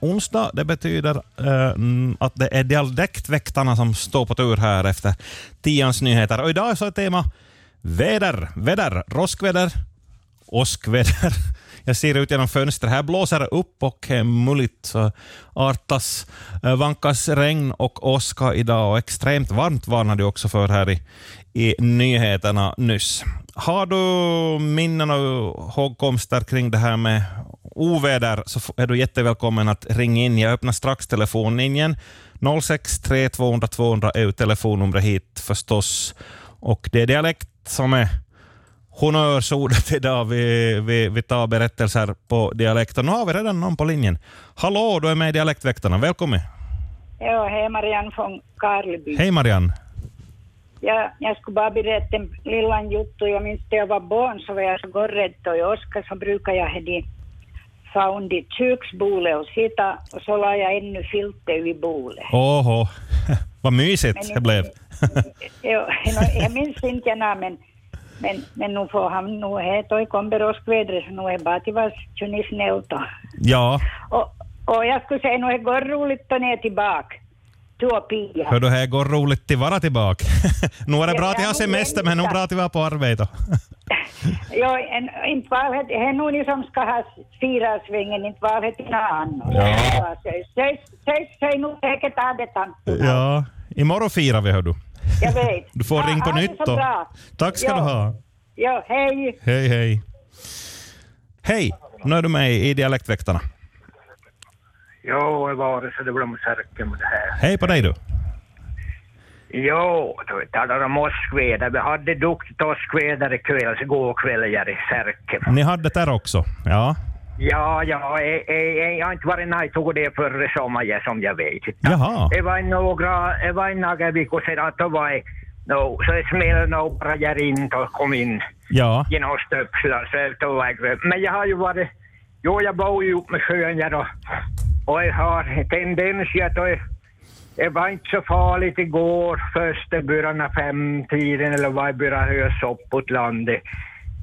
onsdag. Det betyder eh, att det är dialektväktarna som står på tur här efter tians nyheter. Och idag så är tema väder, väder, roskväder, åskväder. Jag ser ut genom fönstret. Här blåser det upp och är mulligt. Så artas, eh, vankas regn och åska idag och extremt varmt varnade jag också för här i, i nyheterna nyss. Har du minnen och hågkomster kring det här med oväder så är du jättevälkommen att ringa in. Jag öppnar strax telefonlinjen. 063 200 200 är telefonnumret hit förstås. Och det är dialekt som är honnörsordet idag. Vi, vi, vi tar berättelser på dialekter. Nu har vi redan någon på linjen. Hallå, du är med i Dialektväktarna. Välkommen. Ja, hej Marianne från Karleby. Hej Marianne. Ja, jag skulle bara berätta en liten juttu. Jag minns när jag var barn så var jag så gorrädd och i Oskar så brukade jag ha de found i köksbordet och sitta och så la jag ännu filter vid bordet. Oho, vad mysigt det blev. Ja, jag minns inte gärna men, men, men nu får han, nu är det kommer åskvädret så nu är bara till vad ni snällt. Ja, Och, och jag skulle säga nu är det går roligt att ner tillbaka. Och Pia. hör du, här går roligt att vara tillbaka. nu är det bra att ha semester, men nu är det bra att vara på arbete. Jo, en, inte var det, är nog ni som ska ha fira svängen, inte det något annat. Ja. Säg, nu säkert tanten. ja, imorgon firar vi, hör du. Jag vet. Du får Ha- ring på nytt så då. bra. Tack ska Ja. du ha. Ja, hej. Hej, hej. Hej, nu är du med i Dialektväktarna. Jo, det var det det blev särken med det här. Hej på dig du. Jo, då talar om åskväder. Vi hade duktigt åskväder ikväll, igår kväll här i Särken. Ni hade det där också? Ja. Ja, ja, jag, jag, jag har inte varit tog det förra sommaren som jag vet. Jaha. Det var några, det var några veckor sedan, då var jag, no, så det smällde nog bara jag in och kom in Ja. genom stöpslar, så då var jag Men jag har ju varit, jo jag bor ju upp med sjön här och, och jag har tendens att det, var inte så farligt igår, första början av femtiden eller vad det började höjas uppåt landet.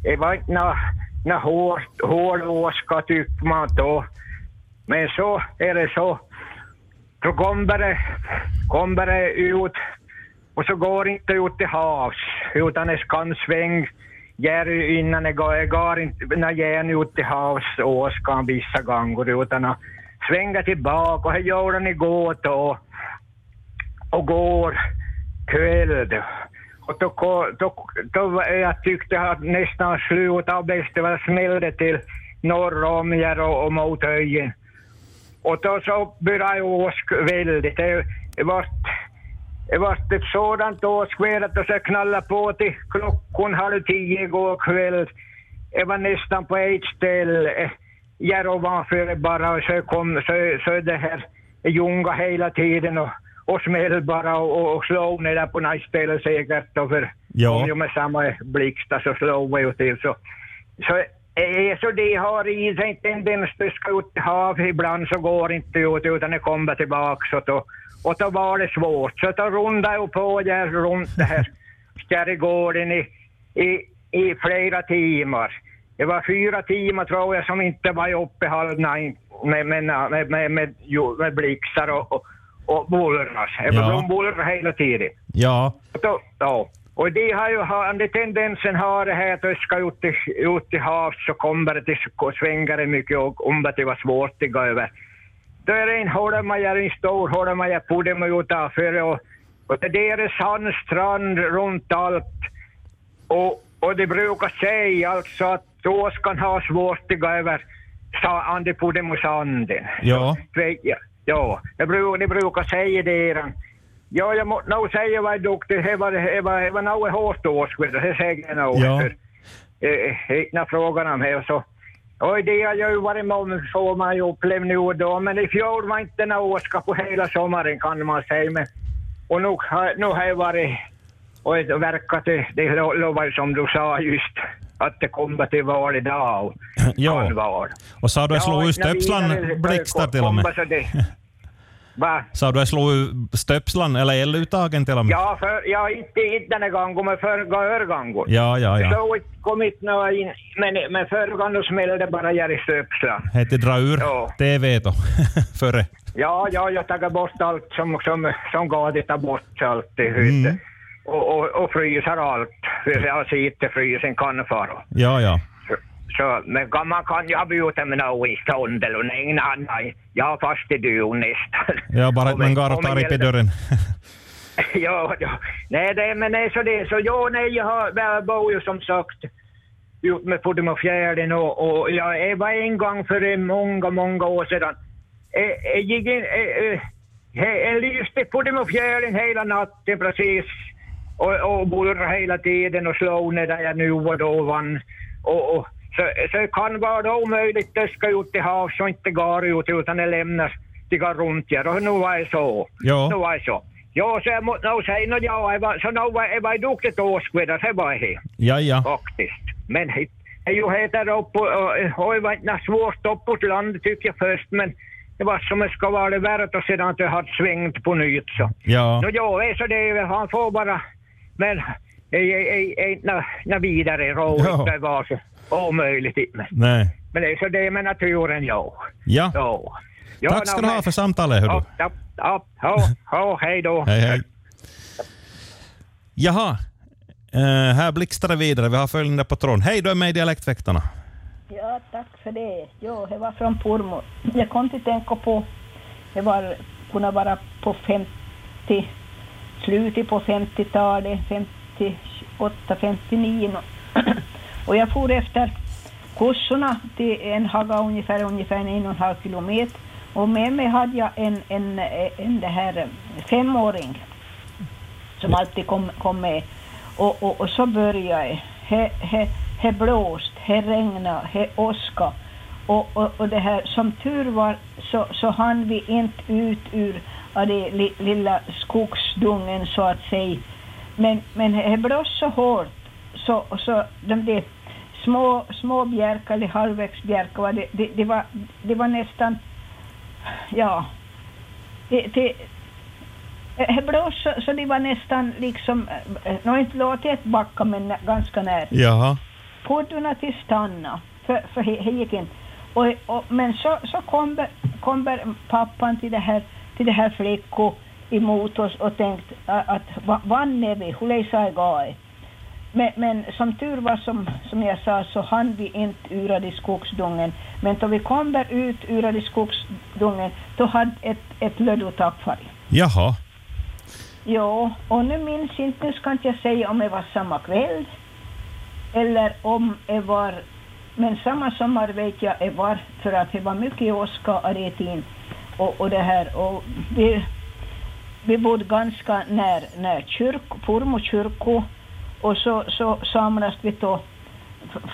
Det var inte nå nå hård, hård åska tycker man då. Men så är det så. Då kommer det, kommer det ut och så går det inte ut till havs utan det ska en sväng innan det går, det går inte när jag ut till havs åskan vissa gånger utan att svänga tillbaka och det gjorde den igår då och går kväll. Och då, då, då jag tyckte att nästan slut av bäst det var smällde till norr om och, och mot Öjen. Och då så började jag åsk väldigt. Det, det var det var ett sådant åskväder att jag knallade på till klockan halv tio igår kväll. Jag var nästan på ett ställe, här ovanför bara, och så kom så, så det här ljunga hela tiden och, och smäll bara och, och slog ner där på något ställe säkert. Då, för Ja. kom ju med samma blixtar så slog vi ju till. Så, så, eh, så de har i sig en tendens att i havet ibland så går inte ut utan det kommer tillbaka. Så då, och då var det svårt. Så då rundade jag på där runt det här Stjärgården i, i, i flera timmar. Det var fyra timmar tror jag som inte var uppe halv nio med, med, med, med, med, med blixtar och, och, och bullrar. Det Ja. de bullrar hela tiden. Ja. Och Då, ja. Och de har ju ha- den tendensen har det här att de ska ut till, ut till havs så kommer det till svänger det mycket och om det var svårt att gå över. Då är det en holmaja, en stor holmaja på dem utanför och, och det är sandstrand runt allt. Och, och det brukar säga alltså att då ska han ha svårt att gå över sa och sanden. Ja. Så, ja, ja, det brukar, det brukar säga det. redan. Ja, jag må nog säga vad duktig. Det var, det var, det var nog hårt åskväder, det säger jag nog. Ja. När frågan om det så. Och det har jag ju varit med om, så man ju upplevt nu och då. Men i fjol var inte någon åska på hela sommaren kan man säga. Men, och nu, nu har jag varit och det verkar det, det lo- lovar som du sa just att det kommer till val idag. och Ja. kan vara. Och sa du att slå Ja, när stöpslan blixtar till och med? Va? Sa du att slå ur stöpslan eller eluttagen till och med? Ja, för, ja inte, inte den här gången, men förra gången. Ja, ja, ja. Så kom inte några in, men, men förra gången smällde bara i stöpslan. Hette dra ur Ja. TV då, före. Ja, ja, jag tagit bort allt som, som, som går att ta bort allt det Mm. Och, och, och fryser allt. Jag sitter frysen kan fara. Ja, ja. Så, så, men man kan ju ha bjudit med något i stånd eller nej, nej, nej. Jag fast i dun nästan. Ja, bara att Och man går och och tar i dörren. ja, ja. Nej, det, men nej, så det så ja, nej, jag, har, jag bor ju som sagt ut med Puddemofjärden och, och jag jag var en gång för en många, många år sedan. Jag, jag gick in, jag, jag, jag lyste Puddemofjärden hela natten precis och, och burrade hela tiden och slog ner där jag nu och då vann. Och, och, så, så det kan vara omöjligt det ska ut till havs och inte går ut utan det lämnas det går runt här och nu var det så. Ja. Nu var det så. Ja, så jag måste nog säga, no, ja, jag var, så nu var jag var duktigt åskväder, så var det Ja, ja. faktiskt. Men hit- det är ju heter upp och, och, och det var inte något svårt uppåt land tycker jag först, men det var som det ska vara det värt och sedan att det hade svängt på nytt så. Ja. Nå, ja, det så det är, han får bara, men det är inte nå vidare roligt, Ja. det var så omöjligt. Men, Nej. men det är så det är med naturen, ja. Ja. ja. ja Tack ska nå, du ha för samtalet, hör du. Ja, ja, ja, ja, ja, hej då. Hej, hej. Jaha, eh, här blixtrar det vidare. Vi har följande på tråden. Hej, du är med i Dialektväktarna. Ja, tack för det. Jo, det var från Pormo. Jag kom till tänka på, det var, kunde vara på 50, slutet på 50-talet, 58, 59. Och jag for efter kossorna till en haga ungefär, ungefär en och en halv kilometer. Och med mig hade jag en, en, en det här femåring som alltid kom, kom med. Och, och, och så började jag. Det blåst, det regnade, det åska. Och, och, och det här, som tur var så, så hann vi inte ut ur av det li, lilla skogsdungen så att säga. Men, men det blåste så hårt så, så de där små, små bjärkar eller halvvägsbjärkar, det, det, det, var, det var nästan, ja, det, det, det blåste så, så det var nästan liksom, eh, nå inte låtit ett backa men ganska nära. Jaha. Poddorna till stanna, för, för det gick inte. Och, och, men så, så kommer, kommer pappan till det här, till det här flickor emot oss och tänkt att, att va- vann är vi, hur jag men, men som tur var som, som jag sa så hann vi inte ur i skogsdungen. Men då vi kommer ut ur i skogsdungen då hade ett, ett lödduttag farit. Jaha. Ja, och nu minns inte, nu ska inte jag säga om det var samma kväll eller om det var, men samma sommar vet jag det var för att det var mycket åska av det och, och det här och vi, vi bodde ganska när, när kyrk, Pormo kyrko och så, så samlas vi då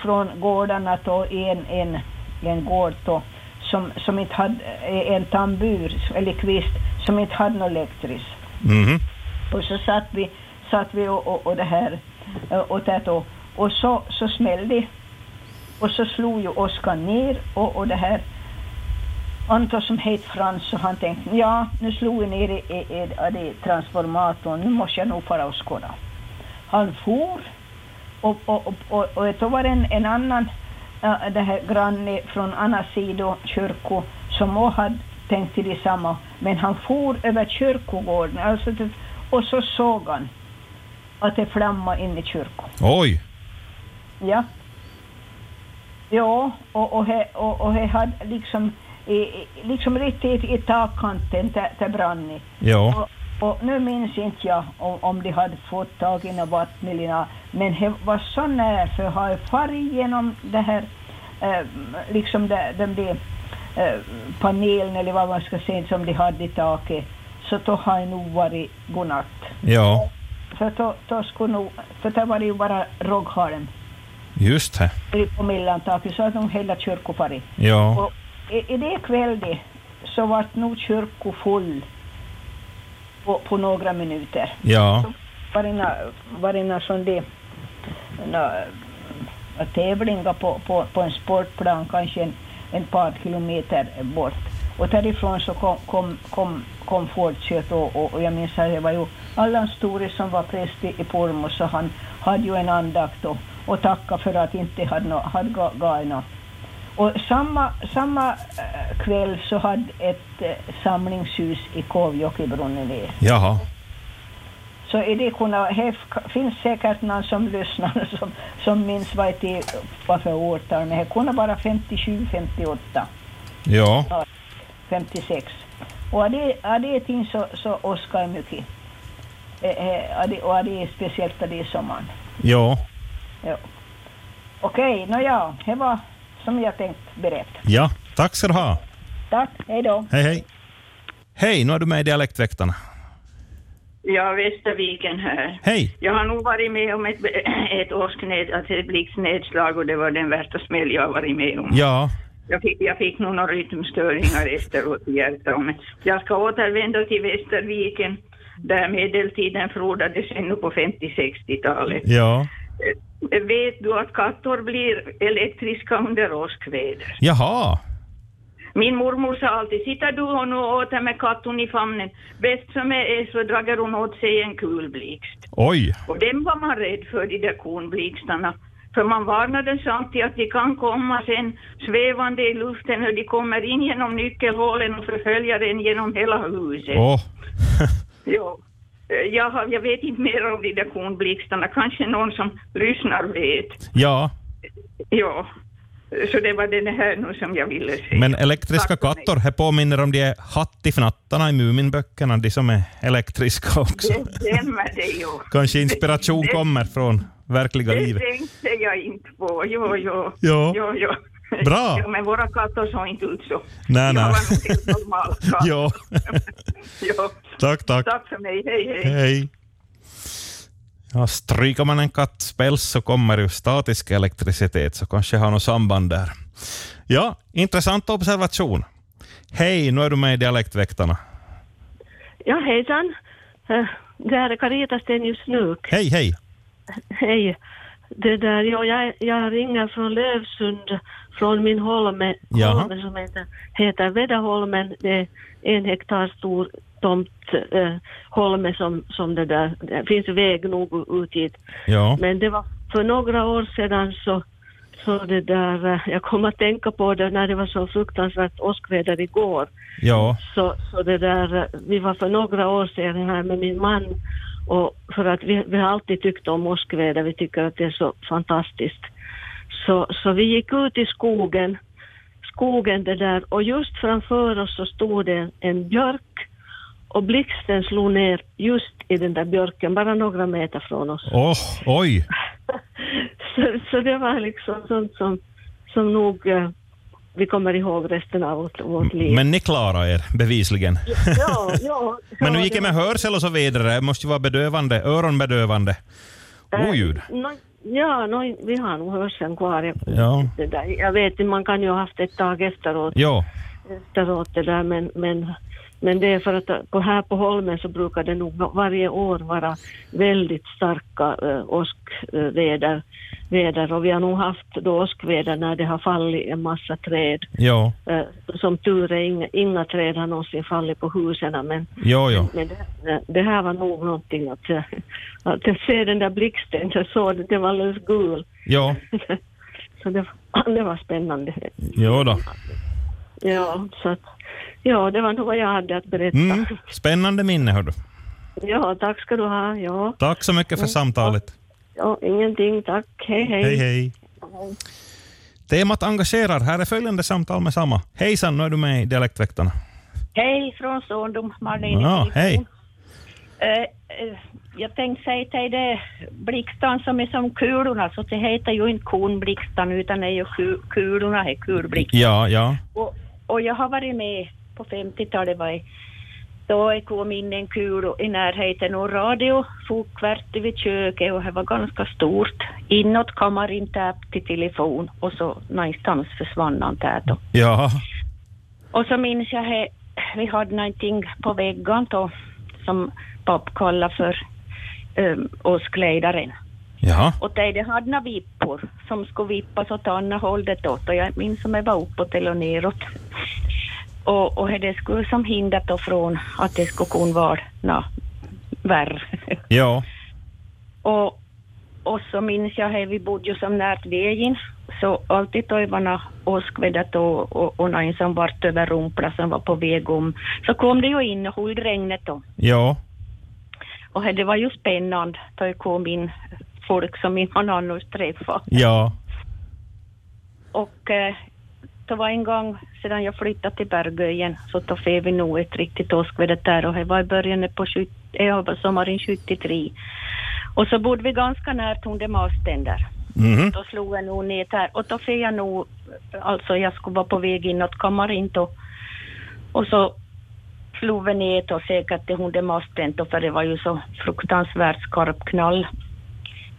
från gårdarna då en, en, en gård då som, som inte hade en tambur eller kvist som inte hade något elektriskt. Mhm. Och så satt vi, satt vi och, och, och det här eh, och det då. Och så, så smällde och så slog ju åskan ner och, och det här Anton som heter Frans så han tänkte ja nu slog jag ner i, i, i, i, transformatorn nu måste jag nog fara och skåda. Han for och, och, och, och, och då var det en, en annan äh, det här granne från andra sidan kyrko som också hade tänkt till detsamma. Men han for över kyrkogården alltså och så såg han att det flammade in i kyrkan. Oj. Ja. Ja, och, och, he, och, och he hade liksom, i, liksom riktigt i takkanten där där brann det. Ja. Och, och nu minns inte jag om, om de hade fått tag i något vatten eller något, men det var så nära för har jag farit genom det här, eh, liksom de, de där eh, panelen eller vad man ska säga som de hade i taket, så då har jag nog varit godnatt. Ja. För då, då skulle nog, för det var ju bara råghalm Just det. på mellantaket så att nog hela kyrkan farit. Ja. Och i, i det kvällen så var nog kyrkan full på, på några minuter. Ja. Varina, varina där nå, tävlingar på, på, på en sportplan kanske en, en par kilometer bort. Och därifrån så kom, kom, kom, kom Fordkött och, och, och jag minns att det var ju Allan Stori som var präst i, i Pormo så han hade ju en andakt och, och tacka för att inte hade, no, hade gav något. Och samma, samma äh, kväll så hade ett äh, samlingshus i Kåvjokibrunnenäs. Jaha. Så är det kunna, det finns säkert någon som lyssnar som, som minns vad det var för årtal, men det kunde vara 57, 58, Ja. 56. Och det, är det ting så, så Oskar mycket. Eh, eh, är det- Och är det speciellt är det sommaren. Ja. Ja. Okej, nåja, det var som jag tänkt berätta. Ja. Tack ska du ha. Tack, hej då. Hej, hej. Hej, nu är du med i Dialektväktarna. Ja, Västerviken här. Hej. Jag har nog varit med om ett, ett åskned, alltså ett blixtnedslag och det var den värsta smäll jag har varit med om. Ja. Jag fick, jag fick nog några rytmstörningar efteråt i hjärtat. Men jag ska återvända till Västerviken där medeltiden frodades ännu på 50-60-talet. Ja. Vet du att katter blir elektriska under åskväder? Jaha. Min mormor sa alltid, sitter du och nu åter med katten i famnen, bäst som är är så drar hon åt sig en kulblixt. Oj. Och dem var man rädd för, de där konblixtarna. För man varnades alltid att de kan komma sen svävande i luften och de kommer in genom nyckelhålen och förföljer en genom hela huset. Åh. Jo. Eh, Jag, har, jag vet inte mer om de där konblixtarna, kanske någon som lyssnar vet. Ja. Ja. Så det var det här nu som jag ville säga. Men elektriska katter, här påminner om de hattifnattarna i Muminböckerna, de som är elektriska också. Det stämmer det ju. Kanske inspiration Det- kommer från verkliga Det livet. tänkte jag inte på. Jo, jo. Ja. jo, jo. Bra. Jo, men våra katter såg inte ut så. Nej, Jag nej. Ja. Jo. Tack, tack. Tack för mig. Hej, hej. Hej. Ja, stryker man en kattspels så kommer ju statisk elektricitet, så kanske har något samband där. Ja, intressant observation. Hej, nu är du med i Dialektväktarna. Ja, hejsan. Eh, Det här är Carita Stenius Luk. Hej, hej. Hej. Det där, ja, jag, jag ringer från Lövsund, från min holme, Jaha. holme som heter, heter Vedaholmen. Det är en hektar stor tomt, eh, holme som, som det där, det finns väg nog ut dit. Ja, Men det var för några år sedan så, så det där, eh, jag kom att tänka på det när det var så fruktansvärt åskväder igår. ja, Så, så det där, eh, vi var för några år sedan här med min man och för att vi, vi har alltid tyckt om åskväder, vi tycker att det är så fantastiskt. Så, så vi gick ut i skogen, skogen det där och just framför oss så stod det en björk och blixten slog ner just i den där björken, bara några meter från oss. Åh, oj. Så, så det var liksom sånt som, som nog eh, vi kommer ihåg resten av vårt, vårt liv. Men ni klarar er bevisligen. ja, ja, Men nu gick det med hörsel och så vidare. Det måste ju vara bedövande, öronbedövande. Oljud. Eh, nå- ja, nå, vi har nog hörseln kvar. Jag, Ja. det där. jag vet inte, man kan ju ha haft ett tag efteråt, Ja, efteråt det där, men, men, men det är för att på, här på Holmen så brukar det nog varje år vara väldigt starka äh, åskväder. Väder, och vi har nog haft då åskväder när det har fallit en massa träd. ja, Eh, som tur är, inga, inga träd har någonsin fallit på husen, men jo, jo. Men det, det här var nog någonting att, eh, att jag ser den där blixten, jag såg det, den var alldeles gul. Jo, Så det, var- det var spännande. jo då. Ja, så att, ja, det var nog vad jag hade att berätta. Mm. Spännande minne, hör du. Ja, tack ska du ha. Ja, Tack så mycket för samtalet. ja ingenting, tack. Hej, hej. Hej, hej. Temat engagerar. Här är följande samtal med samma. Hejsan, nu är du med i Dialektväktarna. Hej från Ståndom, Marlene. Ja, hej. Eh, eh, jag tänkte säga till det blixtarna som är som kulorna, så det heter ju inte konblixtarna utan det är ju ku- kulorna, är kulblixtar. Ja, ja. Och, och jag har varit med på 50-talet, var jag, då kom in en kul i närheten och radio for kvärt vid köket och det var ganska stort. Inåt kammaren täp till telefon och så någonstans försvann han där då. Ja, Och så minns jag he, vi hade någonting på väggen då som papp kallade för um, åskledaren. Ja. Och det det hade några vippor som skulle vippas åt andra hållet åt och jag minns som jag var uppåt eller neråt. Och, och det skulle som hindrat då från att det skulle kunna vara nå, värre. Ja. och, och så minns jag att vi bodde ju som närt vägen, så alltid då var åskvädret och, och, och någon som vart över rumpla som var på väg om, så kom det ju in och höll regnet då. Ja. Och det var ju spännande då det kom in folk som inte man annars träffat. Ja. Och eh, det var en gång sedan jag flyttade till Bergöjen så då fick vi nog ett riktigt åskväder där och det var i början på 70, eh, sommaren 73. Och så bodde vi ganska nära under masten där. Mhm. Då slog jag nog ner där och då fick jag nog, alltså jag skulle vara på väg inåt kammaren då. Och så slog vi ner då säkert till under masten då för det var ju så fruktansvärt skarp knall.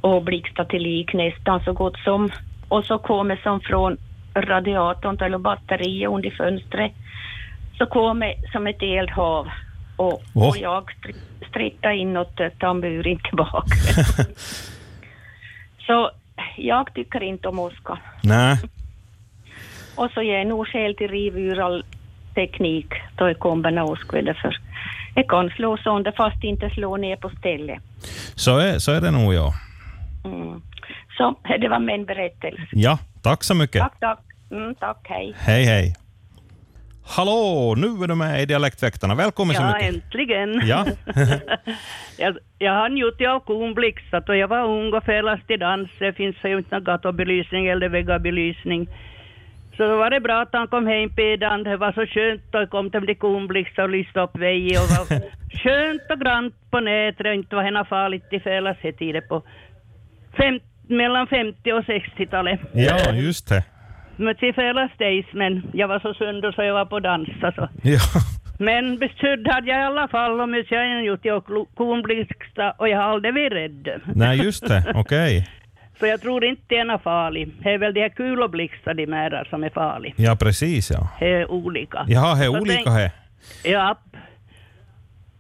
Och blixtade till lik nästan så gott som. Och så kom det som från radiatorn eller batteriet under fönstret. Så kom det som ett eldhav. Och, Åh. och jag stri- strittade inåt eh, tamburin tillbaka. så jag tycker inte om åska. Nej. Och så ger jag nog skäl till riv ur all teknik då det kommer med åskväder för det kan slå sönder fast inte slå ner på stället. Så är, så är det nog, ja. Mm. Så det var min berättelse. Ja, tack så mycket. Tack, tack. Mm, tack, hej. Hej, hej. Hallå, nu är du med i Dialektväktarna. Välkommen så Ja, mycket. äntligen. Ja. jag, jag hann ju till av konblixtat och jag var ung och fälast till dans. Det finns ju inte någon gatubelysning eller väggabelysning. Så då var det bra att han kom hem pedan. Det var så skönt och kom till konblixt och lyste upp vägen och var skönt och grant på nätet och inte var henne farligt i fälas tider på fem, mellan 50 och 60-talet. ja, just det. Men till fälas days, men jag var så sönder så jag var på dansa så. Ja. Men beskydd hade jag i alla fall och mycket jag har gjort jag konblixta och jag har aldrig varit rädd. Nej, just det. Okej. Så jag tror inte den är farlig. Det är väl de här kuloblixtar de märar som är farliga. Ja, precis ja. Det är olika. Jaha, det är Så olika här. Ja.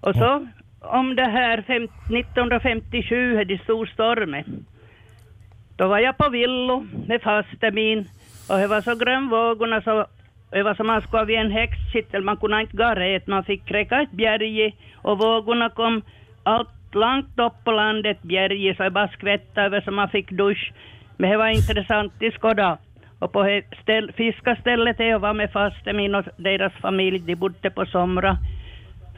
Och så om det här fem, 1957, är det stor storm. Då var jag på villo med faste min och det var så grön vågorna så det var som man skulle vid en häxkittel, man kunde inte gå rätt, man fick kräka ett berg och vågorna kom allt långt upp på landet berget så det bara skvättade över så man fick dusch. Men det var intressant i skåda. Och på ställ, fiskastället där jag var med faste min och deras familj, de bodde på Somra.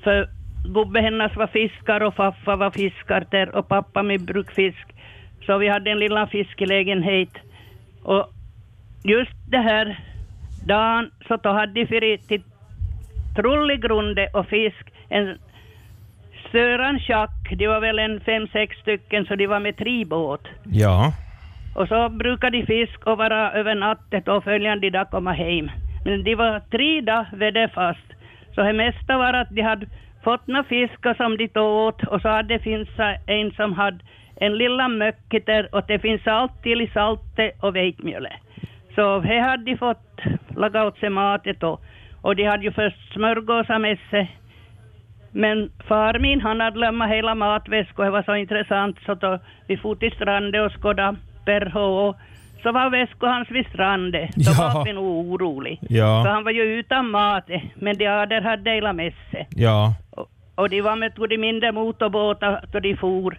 För gubbe hennes var fiskar och faffa var fiskar där och pappa med brukfisk. Så vi hade en lilla fiskelägenhet. Och just det här dagen så då hade de för till trollegrunde och fisk en Söran Schack, de var väl en fem, sex stycken så de var med tribåt. Ja. Och så brukade de fisk och vara över natten och följande dag komma hem. Men de var tre dagar väderfast. Så det mesta var att de hade fått några fiskar som de tog åt och så hade det finns en som hade en lilla möcke där och det finns salt till i saltet och vetemjölet. Så det hade de fått laga åt sig matet då. Och de hade ju först smörgåsar med sig. Men far min han hade lämnat hela matväskor, det var så intressant så då vi for till stranden och skådade Perho och så var väskor hans vid stranden. Då Ja. var vi nog orolig. Ja. För han var ju utan mat, men de ader hade delat med sig. Ja. Och, och de var med till de mindre motorbåtar då de for.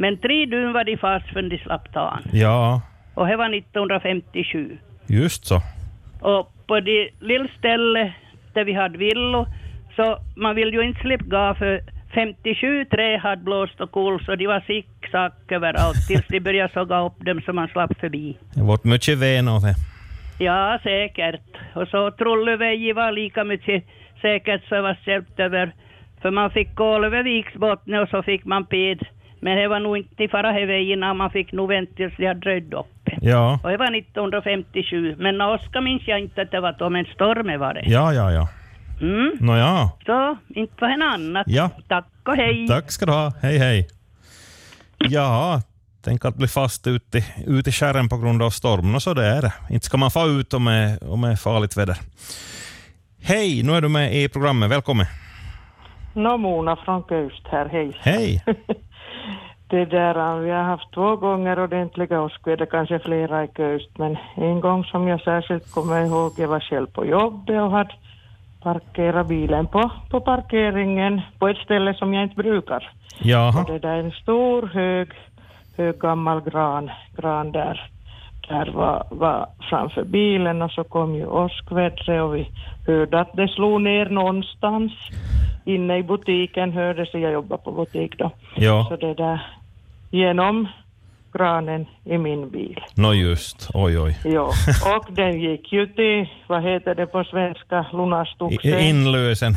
Men tre dygn var de fast förrän de slapp ta han. Ja. Och det var 1957. Just så. Och på det lilla stället där vi hade villo, så man vill ju inte slippa gå för 57 trä hade blåst och kol så de var zigzag överallt tills de började såga upp dem så man slapp förbi. Det vart mycket ven av det. Ja, säkert. Och så Trollevägi var lika mycket säkert så det var över. För man fick gå över Viksbottnen och så fick man ped. Men det var nog inte i fara här vägen, man fick nog vänta tills de hade röjt uppe. Ja. Och det var 1957. Men Oskar minns jag inte att det var då, men stormen var det. Ja, ja, ja. Mm. Nåja. Så, inte var det annat. Ja. Tack och hej. Tack ska du ha. Hej, hej. Ja, tänk att bli fast ute, ute i skärren på grund av storm. Och så det är det. Inte ska man få ut om det är- om det är farligt väder. Hej, nu är du med i programmet. Välkommen. Nå, Mona från Köst här, hej. Hej. Det där, äh, vi har haft två gånger ordentliga åskväder, kanske flera i Köst, men en gång som jag särskilt kommer ihåg, jag var själv på jobbet och hade parkera bilen på, på parkeringen på ett ställe som jag inte brukar. Jaha. Och det där är en stor hög, hög gammal gran, gran där, där var, var framför bilen och så kom ju åskvädret och vi hörde att det slog ner någonstans inne i butiken hördes det, jag jobbar på butik då. Ja. Så det där genom granen i min bil. Nå just, oj oj. Ja, och den gick ju till, vad heter det på svenska, lunastuxen. Inlösen.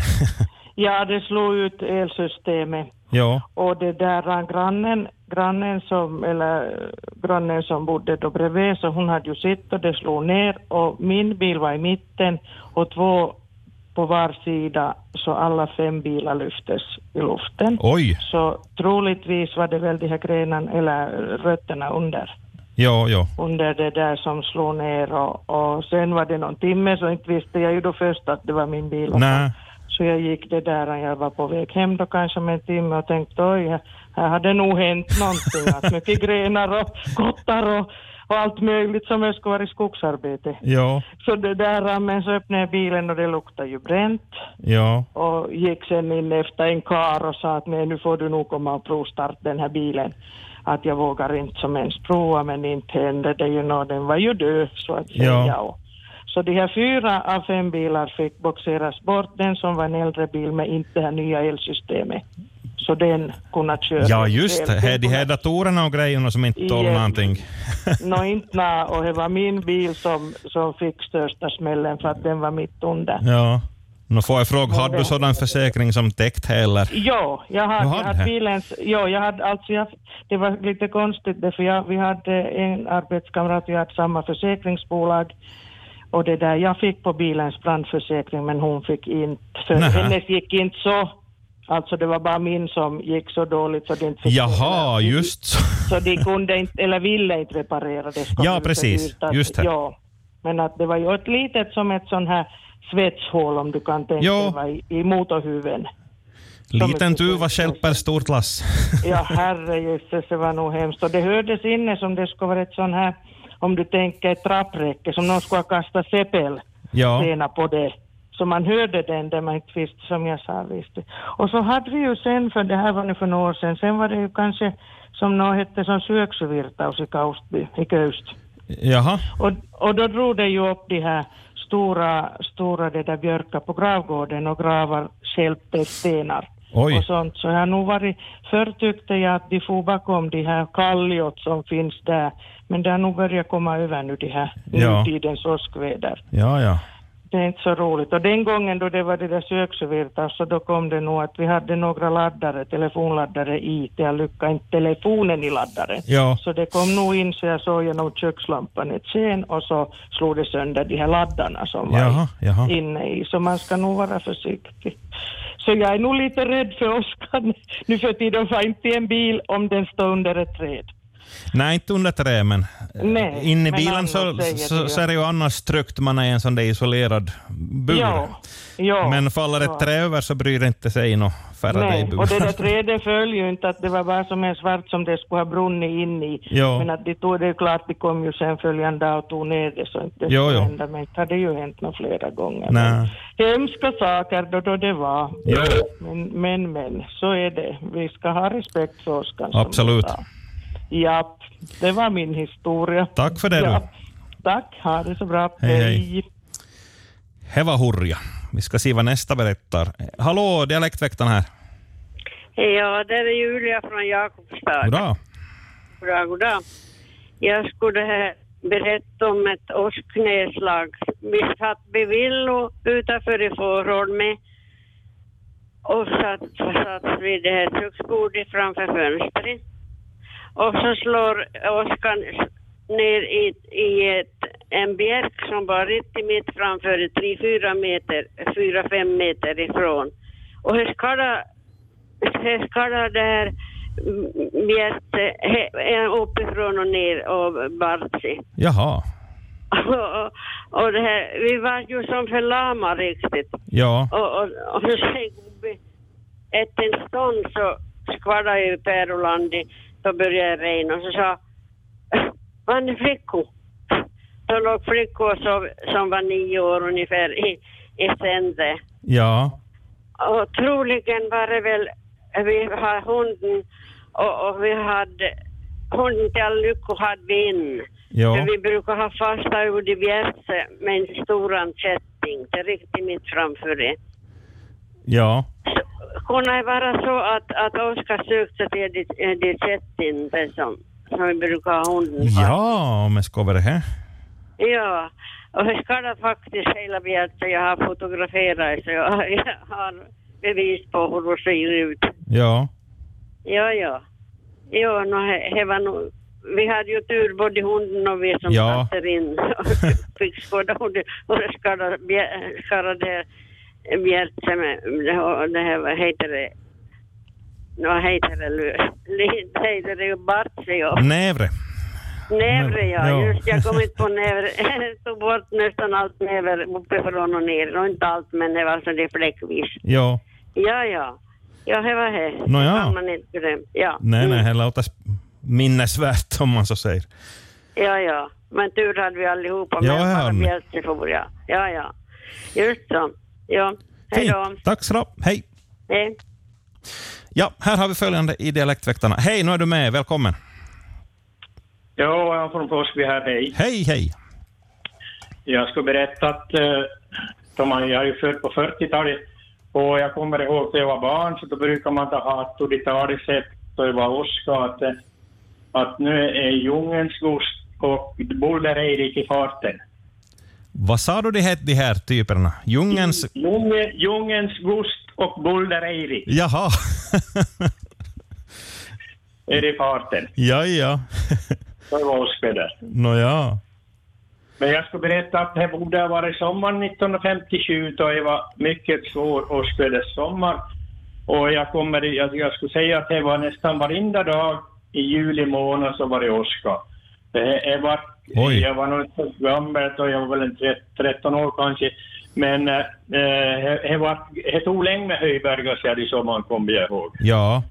Ja, det slog ut elsystemet. ja. Och det där grannen, grannen som, eller grannen som bodde då bredvid, så hon hade ju sitt och det slog ner och min bil var i mitten och två på var sida så alla fem bilar lyftes i luften. Oj. Så troligtvis var det väl de här grenarna eller rötterna under, Ja, ja. under det där som slog ner och, och sen var det någon timme så inte visste jag ju då först att det var min bil. Nej. så jag gick det där och jag var på väg hem då kanske med en timme och tänkte oj, här- hade nog hänt någonting. Att mycket grenar och kottar och, och allt möjligt som jag skulle vara i skogsarbete. Ja, Så det där, men så öppnade jag bilen och det luktade ju bränt ja. och gick sen in efter en kar och sa att nej, nu får du nog komma och provstarta den här bilen. Att jag vågar inte som ens prova men inte hände det ju nå, den var ju död så att säga. Ja. Så de här fyra av fem bilar fick boxeras bort, den som var en äldre bil med inte det här nya elsystemet. Så den kunde köra. Ja, just det. Här, de här datorerna och grejerna som inte tål någonting. Nå inte nå, och det var min bil som, som fick största smällen för att den var mitt under. Ja. Nu får jag fråga, har du sådan försäkring som täckt heller? Ja, jag hade, jag hade bilens, ja, jag hade alltså, jag, det var lite konstigt det, för jag, vi hade en arbetskamrat, vi hade samma försäkringsbolag och det där, jag fick på bilens brandförsäkring men hon fick inte, för Nähä. hennes gick inte så, alltså det var bara min som gick så dåligt så det inte fick Jaha, just så. så de kunde inte, eller ville inte reparera det. Ja, precis. utan- Just det. Ja, men att det var ju ett litet som ett sån här svetshål om du kan tänka dig i, i motorhuven. Liten tuva stjälper stort lass. Ja, herrejösses, det var nog hemskt. Och det hördes inne som det skulle vara ett sån här, om du tänker ett trappräcke, som någon skulle ha kastat sepel Ja. på det. Så man hörde den där man inte visste, som jag sa, visste. Och så hade vi ju sen, för det här var nu för några år sedan, sen var det ju kanske som något hette som Syöksyvirtaus i Kaustby, i Köst. Jaha. Och, och då drog det ju upp de här stora, stora det där björkar på gravgården och gravar stjälpte stenar Oj. och sånt. Så jag har nog varit, förr tyckte jag att de for bakom de här kalljot som finns där, men det har nog börjat komma över nu de här Ja. nutidens åskväder. Ja, ja. Det är inte så roligt. Och den gången då det var det där söksyvirtar så då kom det nog att vi hade några laddare, telefonladdare i, jag lyckade inte telefonen i laddaren. Ja. Så det kom nog in så jag såg genom kökslampan ett sken och så slog det sönder de här laddarna som var Jaha, jaha. inne i. Så man ska nog vara försiktig. Så jag är nog lite rädd för åskan nu för tiden, för inte en bil om den står under ett träd. Nej, inte under trä, men Nej, inne i bilen så, så, så är det ju annars tryggt. Man är i en sån där isolerad bur. Ja, ja. Men faller ett ja. trä över så bryr det inte sig nå Faraday Nej, och det där trädet föll ju inte att det var bara som en svart som det skulle ha brunnit in i. Ja. Men att de tog det är klart, de kom ju sen följande dag och tog ner det så inte det Jo, skulle jo. hända. Men det hade ju hänt nog flera gånger. Nej. Men Hemska saker då, då det var. Jo. Men, men, men, så är det. Vi ska ha respekt för åskan. Absolut. Ja, det var min historia. Tack för det ja. du. Tack, ha det så bra. Hej, hej. Det var Hurja. Vi ska se vad nästa berättar. Hallå, dialektväktaren här. Ja, det är Julia från Jakobstad. Goddag. Goddag, goddag. Jag skulle berätta om ett åsknedslag. Vi satt vid Villo utanför i Fårholme och satt, satt vid det här köksbordet framför fönstret. Och så slår åskan ner i, i ett, en björk som var riktigt mitt framför, 3-4 meter, 4-5 meter ifrån. Och det skadade det skadade där mjälte uppifrån och ner och bart sig. Jaha. Och, och det här, vi var ju som förlamade riktigt. Ja. Och, och, och så gubbe, efter en stund så skvallrade ju Pärolandi, då började det regna och så sa var är flickor? Då låg flickor som, som var nio år ungefär i, i sänder Ja. Och troligen var det väl, vi har hunden och, och vi hade, hunden till all lycka hade vi in. Ja. För vi brukar ha fasta ord i Bjärse med en stor ansättning, det riktigt mitt framför det. Ja. Kunde det vara så att, att Oskar sökte till det, det det som, som vi brukar ha hunden. Ja, jag ska vara det här. Ja, och det skadade faktiskt hela Bjärse. Jag har fotograferat så jag, jag har bevis på hur det ser ut. Ja. Ja, ja. Jo, no, he, he var nog, vi hade ju tur både hunden och vi som Ja. satte in fick skåda och det, och skadade, skadade Bjärse med det, här, vad heter det, vad heter det, heter det ju Bartse, ja. Nävre. Nävre, ja. Ja. Just jag kom inte på nävre. Jag tog bort nästan allt näver uppifrån och ner. Och inte allt, men det var så det fläckvis. Ja. Ja, ja. Ja, det var det. Nå ja. Man inte glömma. Ja. Nej, nej, det låter minnesvärt om man så säger. Ja, ja. Men tur hade vi allihopa. Ja, men bara for, ja. Ja, ja. Just så. Ja. Hej då. Fint. Tack så du. Hej. Hej. Ja, här har vi följande i Dialektväktarna. Hej, nu är du med. Välkommen. Ja, jag är från Forsby här, hej. Hej, hej. Jag ska berätta att eh, de har, jag är ju född på 40-talet och jag kommer ihåg när jag var barn så då brukar man ta hattor i talesätt då jag var Oskar att, eh, att nu är djungelns gust och Buller Erik i farten. Vad sa du det hette, de här typerna? Djungens... Djungel, djungelns gust och Buller Erik Jaha. är i farten. ja, ja. Det var Oskar där. Nåja. Men jag ska berätta att det borde ha varit sommaren 1957 då det var mycket svår åskväderssommar. Och jag kommer, jag, jag skulle säga att det var nästan varenda dag i juli månad så var det åska. Det var, Oj. jag var nog inte så gammal då, jag var väl en tre- 13 år kanske. Men eh, det det tog länge med höjbergar så i sommaren kommer jag ihåg. Ja,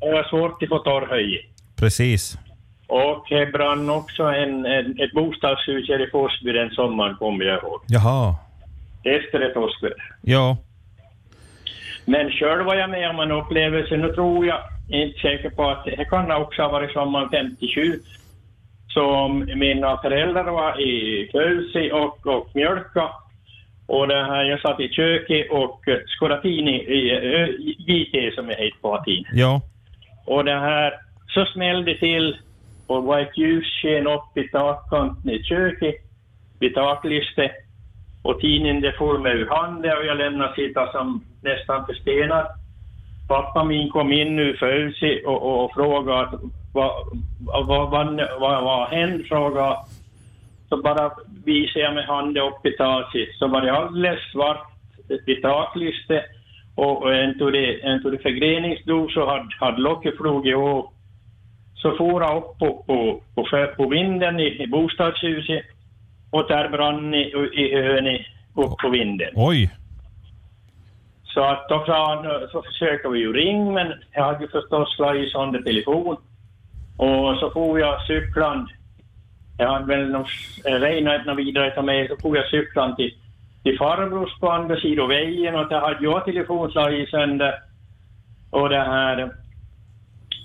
Det var svårt att få torr höj. precis. Och det brann också en, en, ett bostadshus här i Forsby den sommaren kommer jag ihåg. Jaha. Efter ett åskväder. Ja. Men själv var jag med om en upplevelse, nu tror jag, jag inte säker på att det kan också ha varit sommaren 57, som mina föräldrar var i Kölsi och, och mjölka. Och det här, jag satt i köket och skoratini, GT som jag heter på latin. Ja. Och det här, så smällde till och var ett ljussken upp i takkanten i köket, vid taklistet. Och tidningen det for mig ur handen och jag lämnade sitta som nästan förstenad. Pappa min kom in nu födelse och, och, och frågade vad, vad, vad, vad, vad, hände, frågade. Så bara visade jag med handen upp i taket, så var det alldeles svart vid taklistet och, en tog det, en tog det förgreningsdos och hade, hade locket flugit av. Så for jag upp på, på, på, på vinden i, i bostadshuset och där brann i, i hörnet upp på vinden. Oj. Så att då sa han, så försöker vi ju ringa, men jag hade ju förstås slagit sönder telefon. Och så får jag cyklan, jag hade väl nog regnat något vidare till mig, så får jag cyklan till, till farbrors på andra sidan vägen och där hade jag telefon slagit sönder. Och det här,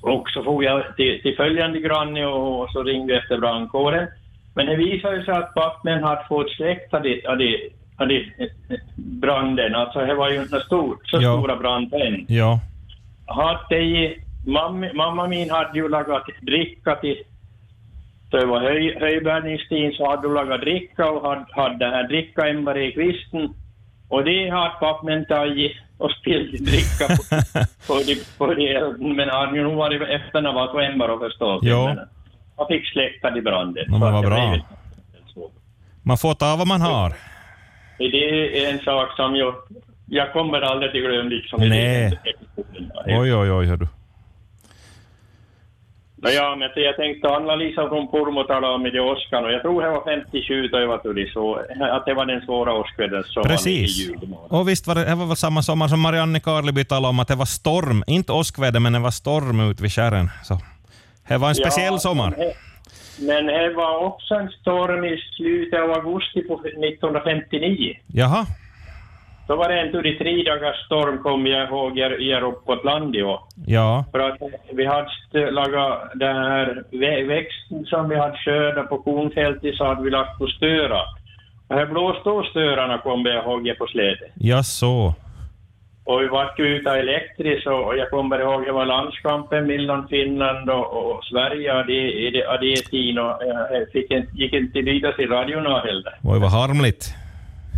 och så får jag till, till följande granne och, och så ringde efter brandkåren. Men det visade sig att vattnen hade fått släckt av det, av det, av det eh, branden. Alltså det var ju inte stor, så Ja. stora brandben. Ja. Hade i, mamma, mamma min hade ju lagat dricka till så det var höj, höjbärgningstid så hade hon lagat dricka och hade, hade här drickaämbar i kvisten. Och det hade pappan tagit och spillt dricka på, på, de, på de elden. Men hade ju nog varit efter var två ämbar förstås. Ja. Han fick släcka i branden. Ja, men Så att vad bra. så. Man får ta vad man har. Det är en sak som jag, jag kommer aldrig till glöm liksom. Nej. Oj, oj, oj. hör du. Nå Ja, men jag tänkte Anna-Lisa från Pormo talade om det i Oskan och jag tror det var 57 då jag var det så, att det var den svåra åskvädern som var i Precis. juli. Och visst var det, det var samma sommar som Marianne Karleby talade om att det var storm, inte åskväder, men det var storm ut vid skären. Så det var en speciell Ja, sommar. Men det var också en storm i slutet av augusti på 1959. Jaha. Då var det en tur i tre dagars storm, kommer jag ihåg, jag, jag uppåt land i år. Ja. För att vi hade lagat den här vä- växten som vi hade skördat på kornfältet så hade vi lagt på störa. Och här blåste då störarna kommer jag ihåg på slädet. Ja, så. Och vi var ju ute elektriskt och och jag kommer ihåg det var landskampen mellan Finland och, och Sverige och det, det, och det tiden och jag fick inte, gick inte lydas i radion heller. Oj, vad harmligt.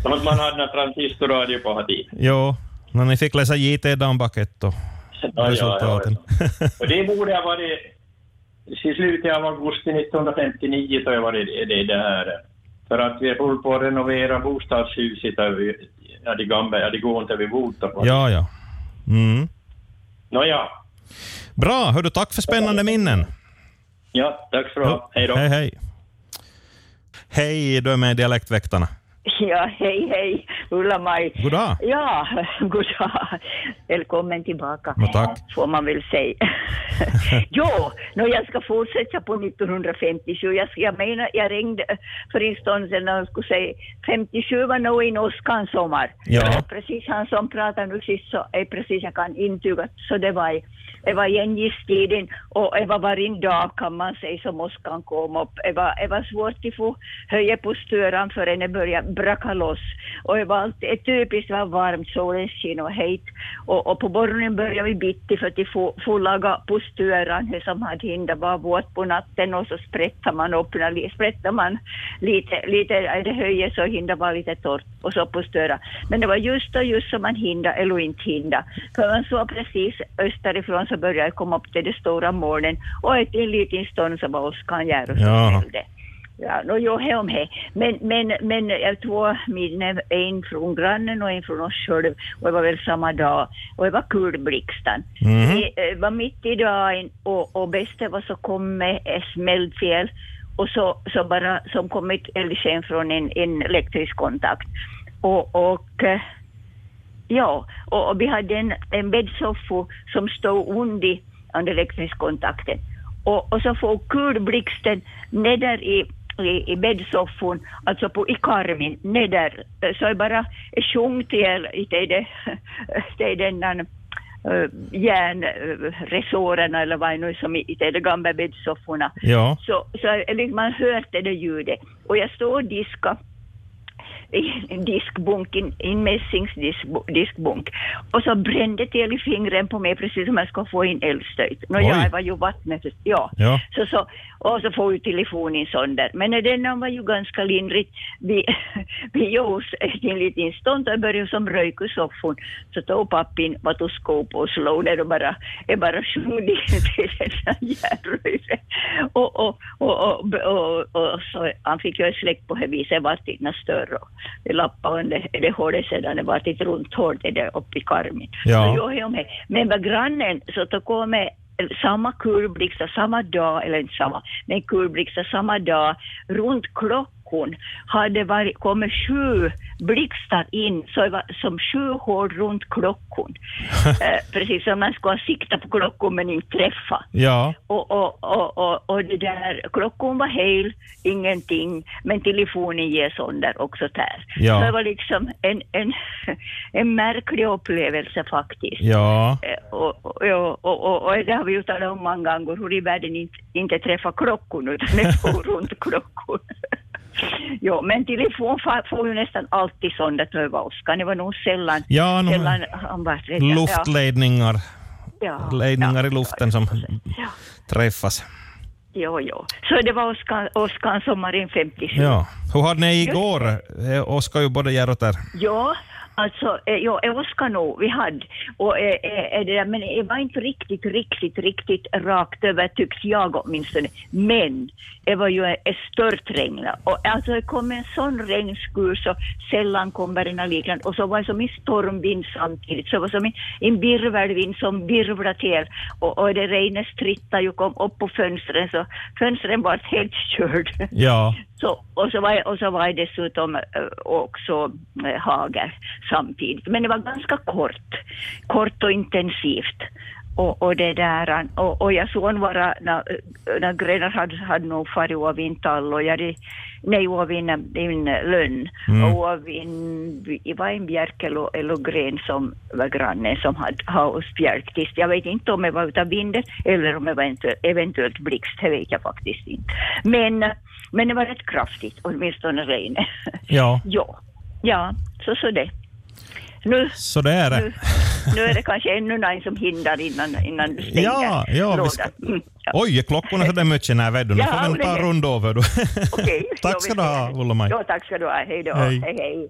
Som att man hade en transistorradio på tiden. Jo, när ni fick läsa JT Dambaket och Ja, ja, resultaten. Och det borde ha varit i slutet av augusti 1959 tror jag var det, det, det här. För att vi höll på att renovera bostadshuset ja, det gamla, ja, det går inte vi bodde på. Ja, ja. Mm. Nåja, Bra, hördu, tack för spännande minnen. ja, tack så bra. Hej då. Hej, hej. Hej, du är med i Dialektväktarna. Ja, hej, hej, Ulla-Maj. God dag. Ja, god dag. Välkommen tillbaka. Ja, tack. Får man väl säga. jo, no, jag ska fortsätta på 1957. Jag, jag menar, jag ringde för en stund sedan och skulle säga 57 var nog en åskans sommar. Ja. Det är Precis han som pratar nu sist så är precis, jag kan intyga, så det var det var gengistiden och det var varje dag kan man säga som åskan kom upp. Det var, det var svårt att få höja på störan förrän det började braka loss. Och det alltid det typiskt var varmt, solen sken och hejt. Och, och på morgonen började vi bitti för att få, få laga det som hade hindrat var våt på natten och så sprättade man upp, sprättade man lite, lite det höjer så hindra var lite torrt och så på störa. Men det var just och just som man hindra eller inte hindra. För man såg precis österifrån så började jag komma upp till det stora molnen och ett en liten stund så var åskan där och så Ja. ställde. Ja, no, jo, he om he. Men, men, men jag två minnen, en från grannen och en från oss själv. Och det var väl samma dag. Och det var kulblixten. Mhm. Det eh, var mitt i dagen och, och bästa var så kom med ett smällfel och så, så bara som kom ett eldsken från en, en elektrisk kontakt. Och, och eh, ja, och, och vi hade en, en bäddsoffa som stod under under elektrisk kontakten. Och, och så får kulblixten neder i, i, i bäddsoffan, alltså på, i karmen, neder. Så är bara sjungt till, till, det, till den där uh, järnresorerna eller vad det nu är som i, de gamla bäddsofforna. Ja. Så, så liksom man hörde det ljudet. Och jag stod och diskade i en diskbunk, en, en mässingsdiskbunk. Och så brände till i fingren på mig precis som jag skulle få in eldstöt. Nå, jag var ju vattnet, ja. Ja. Så, så, och så får ju telefonen sönder. Men den var ju ganska lindrigt. Vi, vi gjorde en liten stund och började som rök ur soffan. Så tog pappin vatuskop och slog ner och bara, jag bara det till den järnröret. Och, och, och, och, och, och, så han fick ju ett släck på det viset, var inte större. Och lappade under det hålet sedan, det var ett runt hål det där uppe i karmen. Ja. Så jag är med. Men med grannen så då kom jag samma kulblixtar samma dag, eller inte samma, men kulblixtar samma dag runt klockan hade varit, kommit sju blixtar in så det var som sju hål runt klockan. eh, precis som man skulle ha siktat på klockan men inte träffa. Ja. Och, och, och, och, och det där, klockan var hel, ingenting, men telefonen ger sönder också där. Ja. Så det var liksom en, en, en märklig upplevelse faktiskt. Ja. Eh, Och, och, och, och, och det har vi ju talat om många gånger, hur i världen inte, inte träffar klockan utan det får runt klockan. jo, men telefon får, ju nästan alltid sönder över åskan. Det var nog sällan, Ja, nog- sällan han var rädd. Ja. Luftledningar. Ja. Ledningar i luften som träffas. Jo, jo. Så det var åskan sommaren 57. Ja. Hur hade ni igår? Eh, Oskar ju både här och där. Ja, alltså, eh, ja, det var ska nog vi hade. Och, eh, eh, det där, men det var inte riktigt, riktigt, riktigt rakt över tycks jag åtminstone. Men det var ju ett stört regn. Och alltså det kom en sån regnskur så sällan kommer den liknande. Och så var det som en stormvind samtidigt. Så det var som en, en virvelvind som virvlade till. Och, och det regnet strittade ju kom upp på fönstren så fönstren var helt körd. Ja. Så, och, så var, och så var jag dessutom eh, också eh, hager samtidigt. Men det var ganska kort, kort och intensivt. Och, och det där, och, och jag såg bara när, när grenar hade, hade nog farit av in tall och jag hade, nej, av in, in lönn Mm. och av in, var en bjärk eller, eller gren som var grannen som hade haft bjärktist. Jag vet inte om det var utav vinden eller om det var eventuellt, eventuellt blixt, det vet jag faktiskt inte. Men, men det var rätt kraftigt, åtminstone regnet. Ja, ja, ja, så så det. Nu, så det är det. nu, nu är det kanske ännu någon som hindrar innan, innan du stänger Ja, ja, lådan. ska- Mm, ja. Oj, är klockorna så där mycket? Nej, vet du. Nu Ja, får vi ta är- runda över. Okej, Tack ska du ha. Ulla-Maj. Ja, tack ska du ha. Hej då. Hej. hej. hej.